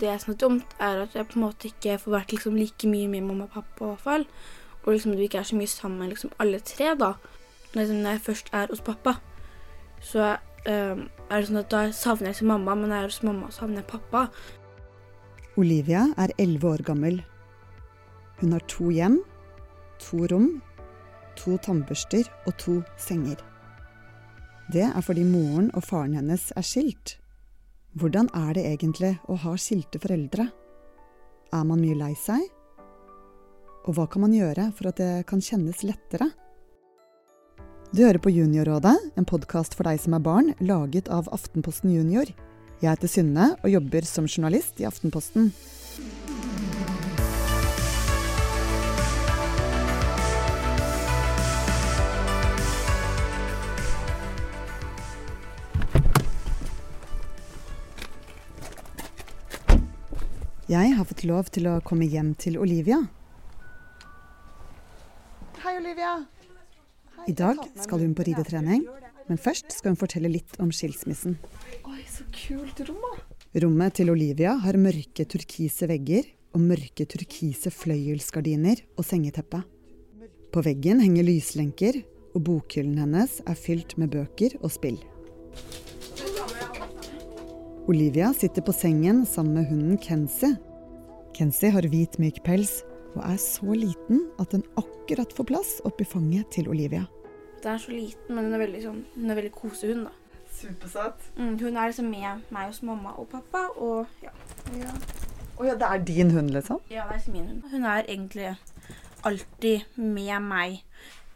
det som er dumt, er at jeg på en måte ikke får vært liksom like mye med mamma og pappa, i hvert fall. Og liksom vi ikke er så mye sammen, liksom alle tre, da. Når jeg først er hos pappa, så um, er det sånn at da savner jeg mamma, men når jeg er hos mamma, savner jeg pappa. Olivia er elleve år gammel. Hun har to hjem, to rom, to tannbørster og to senger. Det er fordi moren og faren hennes er skilt. Hvordan er det egentlig å ha skilte foreldre? Er man mye lei seg? Og hva kan man gjøre for at det kan kjennes lettere? Du hører på Juniorrådet, en podkast for deg som er barn, laget av Aftenposten Junior. Jeg heter Synne og jobber som journalist i Aftenposten. Jeg har fått lov til å komme hjem til Olivia. Hei, Olivia. I dag skal hun på ridetrening, men først skal hun fortelle litt om skilsmissen. Oi, så kult rom, da. Rommet til Olivia har mørke turkise vegger og mørke turkise fløyelsgardiner og sengeteppe. På veggen henger lyslenker, og bokhyllen hennes er fylt med bøker og spill. Olivia sitter på sengen sammen med hunden Kenzie. Kenzie har hvit, myk pels og er så liten at den akkurat får plass oppi fanget til Olivia. Den er så liten, men hun er veldig, sånn, hun er veldig kosehund, da. Supersøt. Mm, hun er liksom med meg hos mamma og pappa, og ja. Ja. Å ja, det er din hund, liksom? Ja, det er min hund. Hun er egentlig alltid med meg.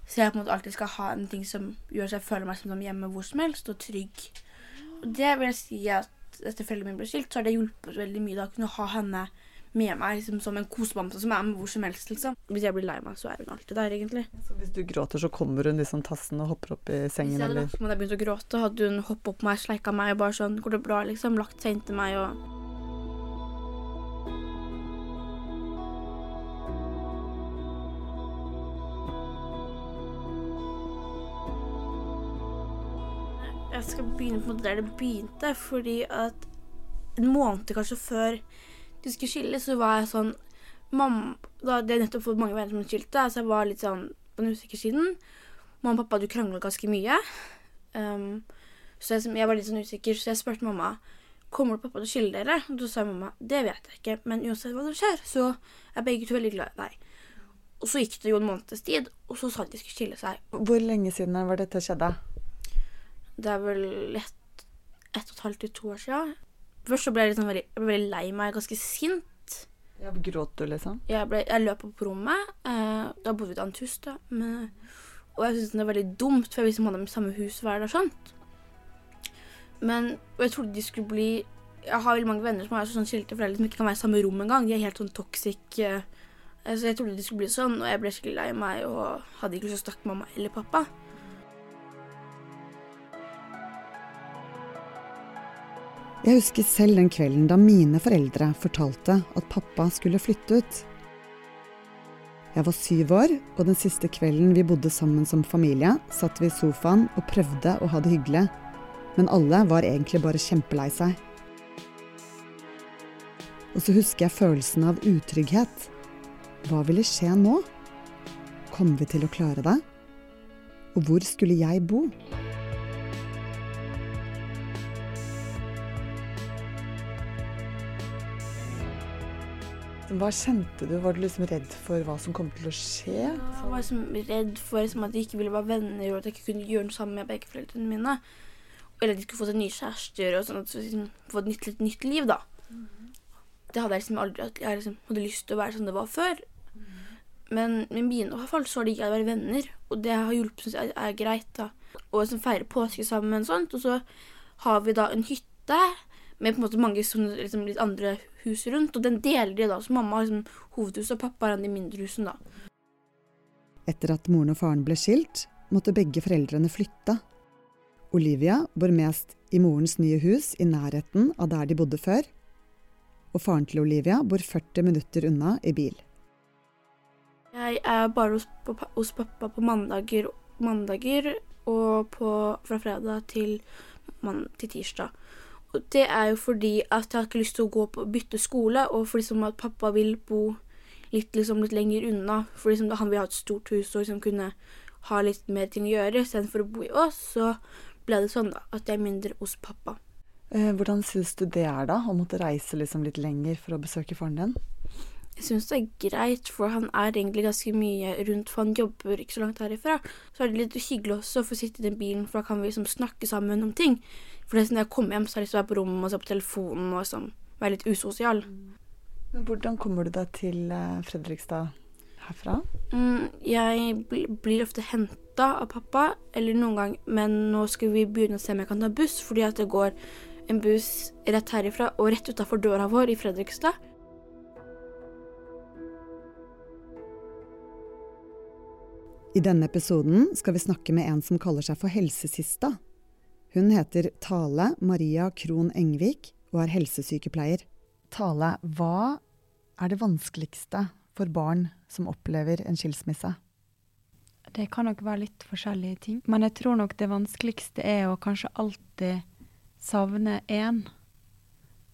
Så jeg på en måte alltid skal ha en ting som gjør så jeg føler meg som hjemme hvor som helst, og trygg. Og det vil jeg si at etter foreldrene mine ble skilt, så har det hjulpet veldig mye da å kunne ha henne med meg liksom, som en kosebamse som er med hvor som helst. liksom. Hvis jeg blir lei meg, så er hun alltid der, egentlig. Så hvis du gråter, så kommer hun liksom tassende og hopper opp i sengen? Hvis jeg hadde lagt meg og begynt å gråte, hadde hun hoppet opp meg, sleika meg og bare sånn 'Går det bra?' liksom. Lagt seg inntil meg og begynne på der det begynte, fordi at en måned kanskje før de skulle skille, så var jeg sånn Mamma, da hadde jeg nettopp fått mange venner som skilte, så jeg var litt sånn på den usikre siden. Mamma og pappa hadde krangla ganske mye. Um, så jeg, jeg var litt sånn usikker, så jeg spurte mamma kommer du pappa til å skille dere. Og så sa mamma det vet jeg ikke, men uansett hva som skjer, så er begge to veldig glad i deg. Og så gikk det jo en måneds tid, og så sa de de skulle skille seg. Hvor lenge siden var dette skjedde? Det er vel ett, ett og et halvt til to år siden. Først så ble jeg, liksom veldig, jeg ble veldig lei meg, ganske sint. Ja, gråt du, liksom? Jeg, ble, jeg løp opp på rommet. Eh, da bodde vi et annet hus, da. Men, og jeg syntes det var veldig dumt, for jeg visste man hadde i samme hus hver dag. sånt. Men og jeg trodde de skulle bli Jeg har veldig mange venner som har sånn skilte foreldre som ikke kan være i samme rom engang. De er helt sånn toxic. Eh, så jeg trodde de skulle bli sånn, og jeg ble skikkelig lei meg og hadde ikke lyst til å snakke med mamma eller pappa. Jeg husker selv den kvelden da mine foreldre fortalte at pappa skulle flytte ut. Jeg var syv år, og den siste kvelden vi bodde sammen som familie, satt vi i sofaen og prøvde å ha det hyggelig, men alle var egentlig bare kjempelei seg. Og så husker jeg følelsen av utrygghet. Hva ville skje nå? Kom vi til å klare det? Og hvor skulle jeg bo? Hva kjente du? Var du liksom redd for hva som kom til å skje? Jeg var liksom redd for liksom, at de ikke ville være venner, og at jeg ikke kunne gjøre noe sammen med begge foreldrene mine. Eller at de skulle få seg nye kjærester og sånn at de liksom, få et nytt, litt nytt liv, da. Det hadde jeg liksom aldri at Jeg liksom, hadde lyst til å være som det var før. Men med mine i hvert fall så har de ikke vært venner, og det har hjulpet, syns jeg er greit. da. Og liksom feire påske sammen og sånt. Og så har vi da en hytte med på en måte mange sånne, liksom, litt andre hus rundt, og den deler de da. Så mamma har liksom hovedhuset, og pappa har de mindre husene, da. Etter at moren og faren ble skilt, måtte begge foreldrene flytte. Olivia bor mest i morens nye hus i nærheten av der de bodde før, og faren til Olivia bor 40 minutter unna i bil. Jeg er bare hos, på, hos pappa på mandager, mandager og på, fra fredag til, man, til tirsdag. Det er jo fordi at jeg har ikke lyst til å gå på bytte skole, og fordi som at pappa vil bo litt, liksom, litt lenger unna. For han vil ha et stort hus og liksom kunne ha litt mer ting å gjøre istedenfor å bo i Ås. Så ble det sånn da, at jeg er mindre hos pappa. Eh, hvordan syns du det er, da? Å måtte reise liksom litt lenger for å besøke faren din? Jeg syns det er greit, for han er egentlig ganske mye rundt, for han jobber ikke så langt herifra. Så er det litt hyggelig også å få sitte i den bilen, for da kan vi liksom snakke sammen om ting. For det er sånn, når jeg kommer hjem, så har jeg lyst til å være på rommet og se på telefonen og sånn, være litt usosial. Men hvordan kommer du deg til eh, Fredrikstad herfra? Mm, jeg bl blir ofte henta av pappa, eller noen gang, men nå skal vi begynne å se om jeg kan ta buss, fordi at det går en buss rett herifra og rett utafor døra vår i Fredrikstad. I denne episoden skal vi snakke med en som kaller seg for Helsesista. Hun heter Tale Maria Krohn Engvik og er helsesykepleier. Tale, hva er det vanskeligste for barn som opplever en skilsmisse? Det kan nok være litt forskjellige ting. Men jeg tror nok det vanskeligste er å kanskje alltid savne én.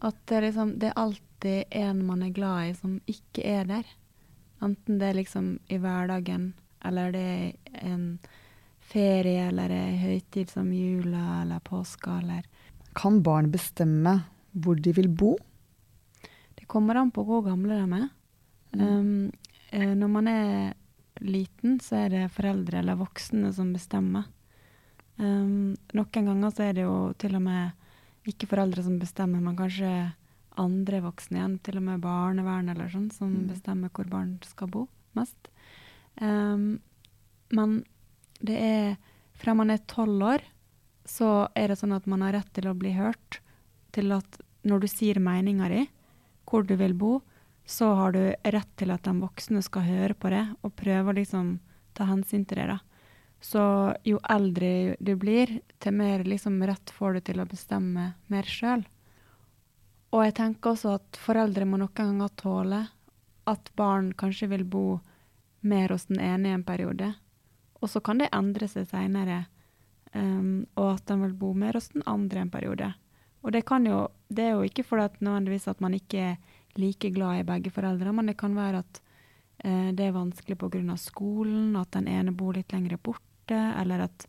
At det, liksom, det er alltid en man er glad i som ikke er der. Enten det er liksom i hverdagen eller det er en ferie eller en høytid som jula eller påska eller Kan barn bestemme hvor de vil bo? Det kommer an på hvor gamle de er. Mm. Um, når man er liten, så er det foreldre eller voksne som bestemmer. Um, noen ganger så er det jo til og med ikke foreldre som bestemmer, men kanskje andre voksne igjen, til og med barnevern eller sånn, som Mm. bestemmer hvor barn skal bo mest. Um, men det er Fra man er tolv år, så er det sånn at man har rett til å bli hørt. Til at når du sier meninga di, hvor du vil bo, så har du rett til at de voksne skal høre på det og prøve å liksom ta hensyn til det. da. Så jo eldre du blir, til mer liksom rett får du til å bestemme mer sjøl. Og jeg tenker også at foreldre må noen ganger tåle at barn kanskje vil bo mer hos den ene i en periode, og så kan det endre seg seinere, um, og at den vil bo mer hos den andre en periode. Og det, jo, det er jo ikke fordi at nødvendigvis at man ikke er like glad i begge foreldre, men det kan være at uh, det er vanskelig pga. skolen, at den ene bor litt lenger borte, eller at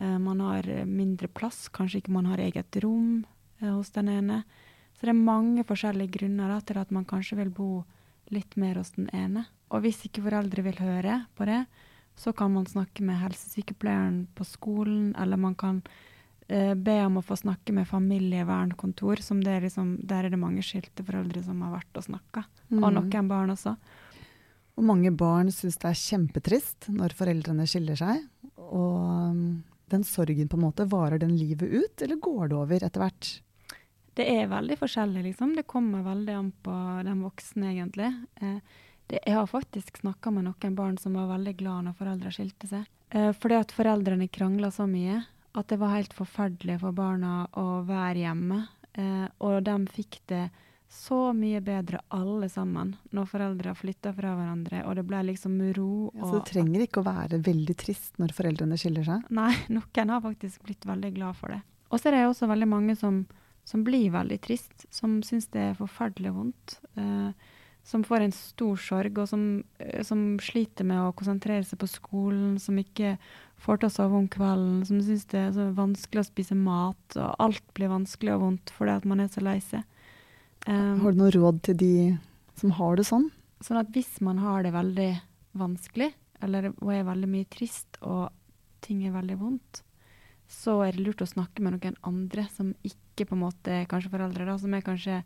uh, man har mindre plass, kanskje ikke man har eget rom uh, hos den ene. Så det er mange forskjellige grunner da, til at man kanskje vil bo litt mer hos den ene. Og hvis ikke foreldre vil høre på det, så kan man snakke med helsesykepleieren på skolen, eller man kan eh, be om å få snakke med familievernkontor, som det er liksom, der er det mange skilte foreldre som har vært og snakka. Og Mm. noen barn også. Og mange barn syns det er kjempetrist når foreldrene skiller seg. Og um, den sorgen på en måte, varer den livet ut, eller går det over etter hvert? Det er veldig forskjellig, liksom. Det kommer veldig an på den voksne, egentlig. Eh, det, jeg har faktisk snakka med noen barn som var veldig glad når foreldre skilte seg. Eh, fordi at foreldrene krangla så mye at det var helt forferdelig for barna å være hjemme. Eh, og de fikk det så mye bedre alle sammen når foreldra flytta fra hverandre, og det ble liksom ro. Ja, så det trenger ikke å være veldig trist når foreldrene skiller seg? Nei, noen har faktisk blitt veldig glad for det. Og så er det også veldig mange som, som blir veldig trist, som syns det er forferdelig vondt. Eh, som får en stor sorg, og som, eh, som sliter med å konsentrere seg på skolen, som ikke får til å sove om kvelden, som syns det er så vanskelig å spise mat, og alt blir vanskelig og vondt fordi at man er så lei seg. Eh, Har du noe råd til de som har det sånn? Sånn at hvis man har det veldig vanskelig, eller og er veldig mye trist, og ting er veldig vondt, så er det lurt å snakke med noen andre som ikke på en måte kanskje foreldre, da, som er kanskje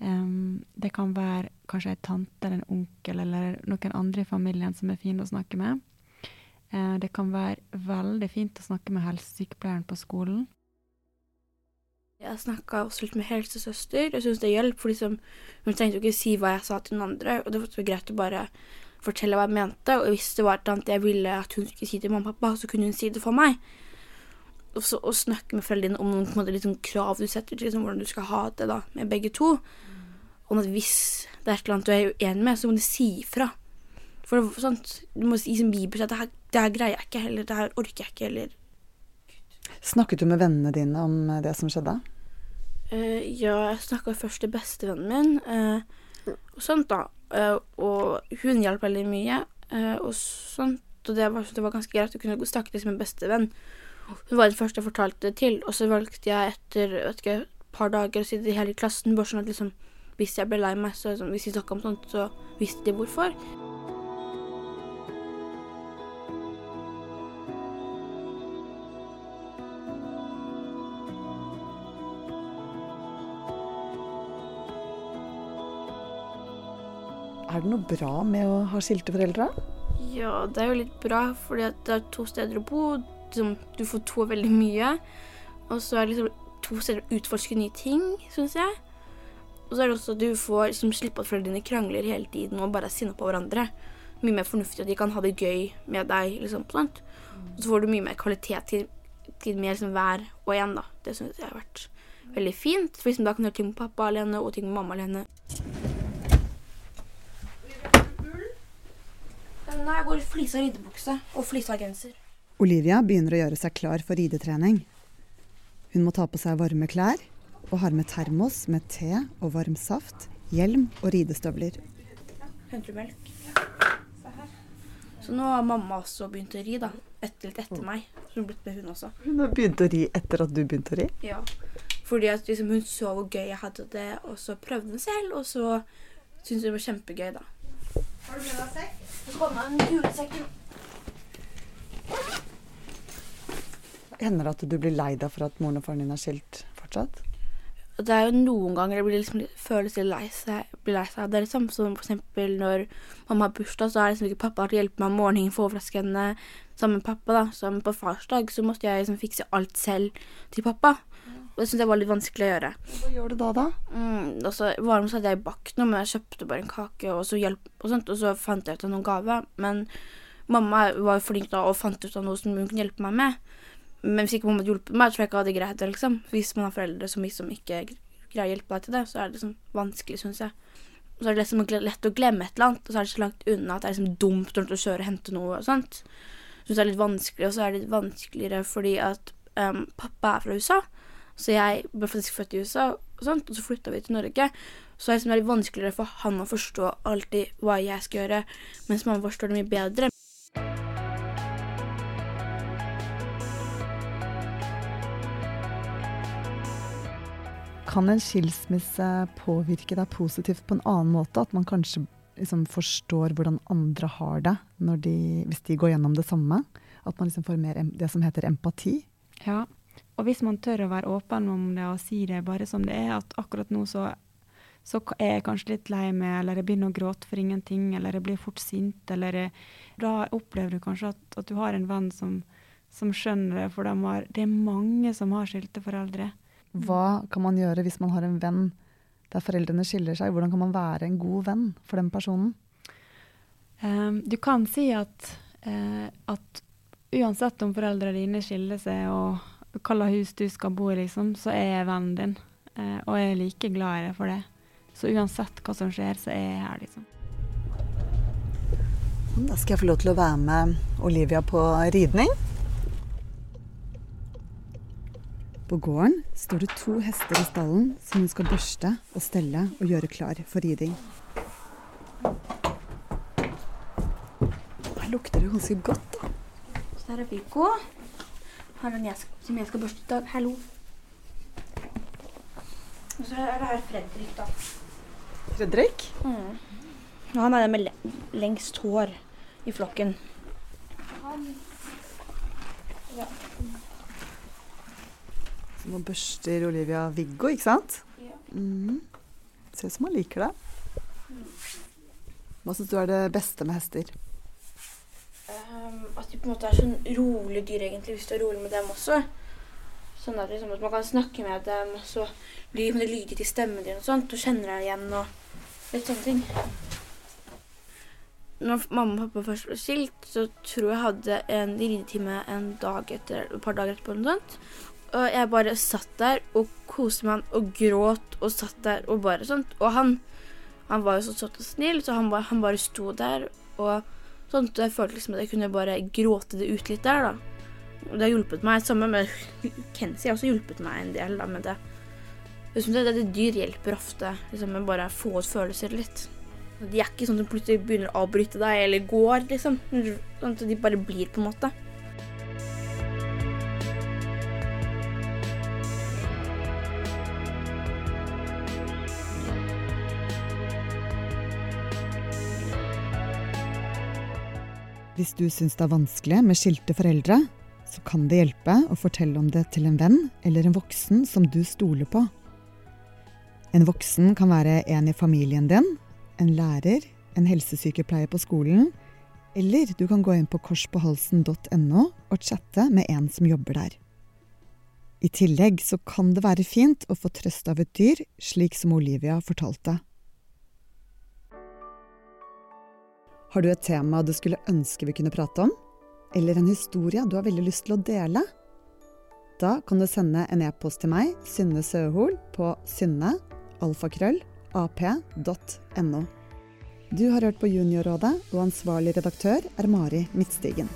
um, Det kan være kanskje ei tante eller en onkel eller noen andre i familien som er fine å snakke med. Uh, det kan være veldig fint å snakke med helsesykepleieren på skolen. Jeg snakka også litt med helsesøster. Jeg syns det hjalp, for liksom, hun trengte jo ikke si hva jeg sa til den andre. Og det var så greit å bare fortelle hva jeg mente. Og hvis det var et eller jeg ville at hun skulle si til mamma og pappa, så kunne hun si det for meg. Og så å snakke med foreldrene om noen måte, sånn krav du setter til liksom, hvordan du skal ha det da, med begge to. Om at hvis det er et eller annet du er uenig med, så må du si ifra. For det, sånt, du må si som Bibel at det her, det her greier jeg ikke, heller, det her orker jeg ikke, heller. Snakket du med vennene dine om det som skjedde? Uh, ja, jeg snakka først til bestevennen min uh, og sånt, da. Uh, og hun hjalp veldig mye eh, og sånt. Og det var, det var ganske greit å kunne snakke til min bestevenn. Hun var den første jeg fortalte det til, og så valgte jeg etter vet ikke, et par dager å si det i hele klassen, bare sånn at liksom Hvis jeg ble lei meg, så liksom, hvis vi snakka om sånt, så visste de hvorfor. Er det noe bra med å ha skilte foreldre? Ja, det er jo litt bra, fordi at det er to steder å bo. Liksom, du får to veldig mye. Og så er det liksom to steder å utforske nye ting, syns jeg. Og så er det også at du får liksom, slippe at foreldrene krangler hele tiden og bare er sinna på hverandre. Mye mer fornuftig at de kan ha det gøy med deg, liksom. sånt. Og så får du mye mer kvalitet til, til mer liksom, hver og en, da. Det syns jeg har vært veldig fint. For liksom, da kan du gjøre ting med pappa alene og ting med mamma alene. Nei, jeg går i flisa ridebukse og flisa genser. Olivia begynner å gjøre seg klar for ridetrening. Hun må ta på seg varme klær og har med termos med te og varm saft, hjelm og ridestøvler. Henter du melk? Så nå har mamma også begynt å ri, da. Etter, litt etter meg. Så hun har blitt med, hun også. Hun har begynt å ri etter at du begynte å ri. Ja. Fordi at liksom, hun så hvor gøy jeg hadde det, og så prøvde hun selv, og så syntes hun det var kjempegøy, da. Har du med deg sekk? Så kommer det en julesekk. Hender det at du blir lei deg for at moren og faren din er skilt fortsatt? Det er jo noen ganger det blir liksom, føles litt lei seg. Blir lei seg. Det er liksom som eksempel når mamma har bursdag, så er det liksom ikke pappa til å hjelpe meg om morgenen for å overraske henne sammen med pappa. da. Så på farsdag så måtte jeg liksom fikse alt selv til pappa. Og det syntes jeg var litt vanskelig å gjøre. Hva gjør du da, da? Mm, og så var det så hadde jeg bakt noe, men jeg kjøpte bare en kake, og så hjelp og sånt, og så fant jeg ut av noen gave. Men mamma var jo flink da og fant ut av noe som hun kunne hjelpe meg med. Men hvis ikke mamma hadde hjulpet meg, tror jeg ikke hadde greid det, liksom. Hvis man har foreldre som liksom ikke greier å hjelpe deg til det, så er det liksom vanskelig, syns jeg. Og så er det liksom lett å glemme et eller annet, og så er det så langt unna at det er liksom dumt å kjøre og hente noe og sånt. Syns det er litt vanskelig, og så er det litt vanskeligere fordi at um, pappa er fra USA. Så jeg ble faktisk født i USA, og sånt, og så flytta vi til Norge. Så er det liksom litt vanskeligere for han å forstå alltid hva jeg skal gjøre, mens mamma forstår det mye bedre. Kan en skilsmisse påvirke deg positivt på en annen måte? At man kanskje liksom forstår hvordan andre har det de, hvis de går gjennom det samme? At man liksom får mer det som heter empati? Ja. Og hvis man tør å være åpen om det og si det bare som det er, at akkurat nå så, så er jeg kanskje litt lei meg, eller jeg begynner å gråte for ingenting, eller jeg blir fort sint, eller jeg, Da opplever du kanskje at, at du har en venn som, som skjønner det, for de har, det er mange som har skilte foreldre. Hva kan man gjøre hvis man har en venn der foreldrene skiller seg? Hvordan kan man være en god venn for den personen? Um, du kan si at, uh, at uansett om foreldrene dine skiller seg og hva slags hus du skal bo i, liksom, så er jeg vennen din. Uh, og jeg er like glad i deg for det. Så uansett hva som skjer, så er jeg her, liksom. Da skal jeg få lov til å være med Olivia på ridning. På gården står det to hester i stallen som hun skal børste og stelle og gjøre klar for riding. Her lukter det ganske godt. da. Så der er Viggo. Her er den jeg skal, som jeg skal børste i dag. Hallo. Og så er det her Fredrik, da. Fredrik? Mm. Han er den med lengst hår i flokken. Så nå børster Olivia Viggo, ikke sant? Ja. Mhm. Ser ut som han liker det. Hva syns du er det beste med hester? Um, at de på en måte er sånn rolig dyr, egentlig, hvis du er rolig med dem også. Sånn at, liksom, at man kan snakke med dem, og så blir det lydig til stemmen din og sånt, og kjenner deg igjen og litt sånne ting. Når mamma og pappa først ble skilt, så tror jeg hadde en ridetime en dag etter, et par dager etterpå. eller noe sånt. Og jeg bare satt der og koste meg og gråt og satt der og bare sånt. Og han, han var jo så søt og snill, så han bare, han bare sto der og sånt. Og jeg følte liksom at jeg kunne bare gråte det ut litt der, da. Og det har hjulpet meg. Sammen med Kenzie har også hjulpet meg en del da, med det. Synes det, det Dyr hjelper ofte liksom, med bare å få ut følelser litt. De er ikke sånn som plutselig begynner å avbryte deg eller går, liksom. Sånn at de bare blir, på en måte. Hvis du syns det er vanskelig med skilte foreldre, så kan det hjelpe å fortelle om det til en venn eller en voksen som du stoler på. En voksen kan være en i familien din, en lærer, en helsesykepleier på skolen, eller du kan gå inn på korspåhalsen.no og chatte med en som jobber der. I tillegg så kan det være fint å få trøst av et dyr, slik som Olivia fortalte. Har du et tema du skulle ønske vi kunne prate om? Eller en historie du har veldig lyst til å dele? Da kan du sende en e-post til meg, Synne Søhol, på synne.alfakrøll.ap.no. Du har hørt på Juniorrådet, og ansvarlig redaktør er Mari Midtstigen.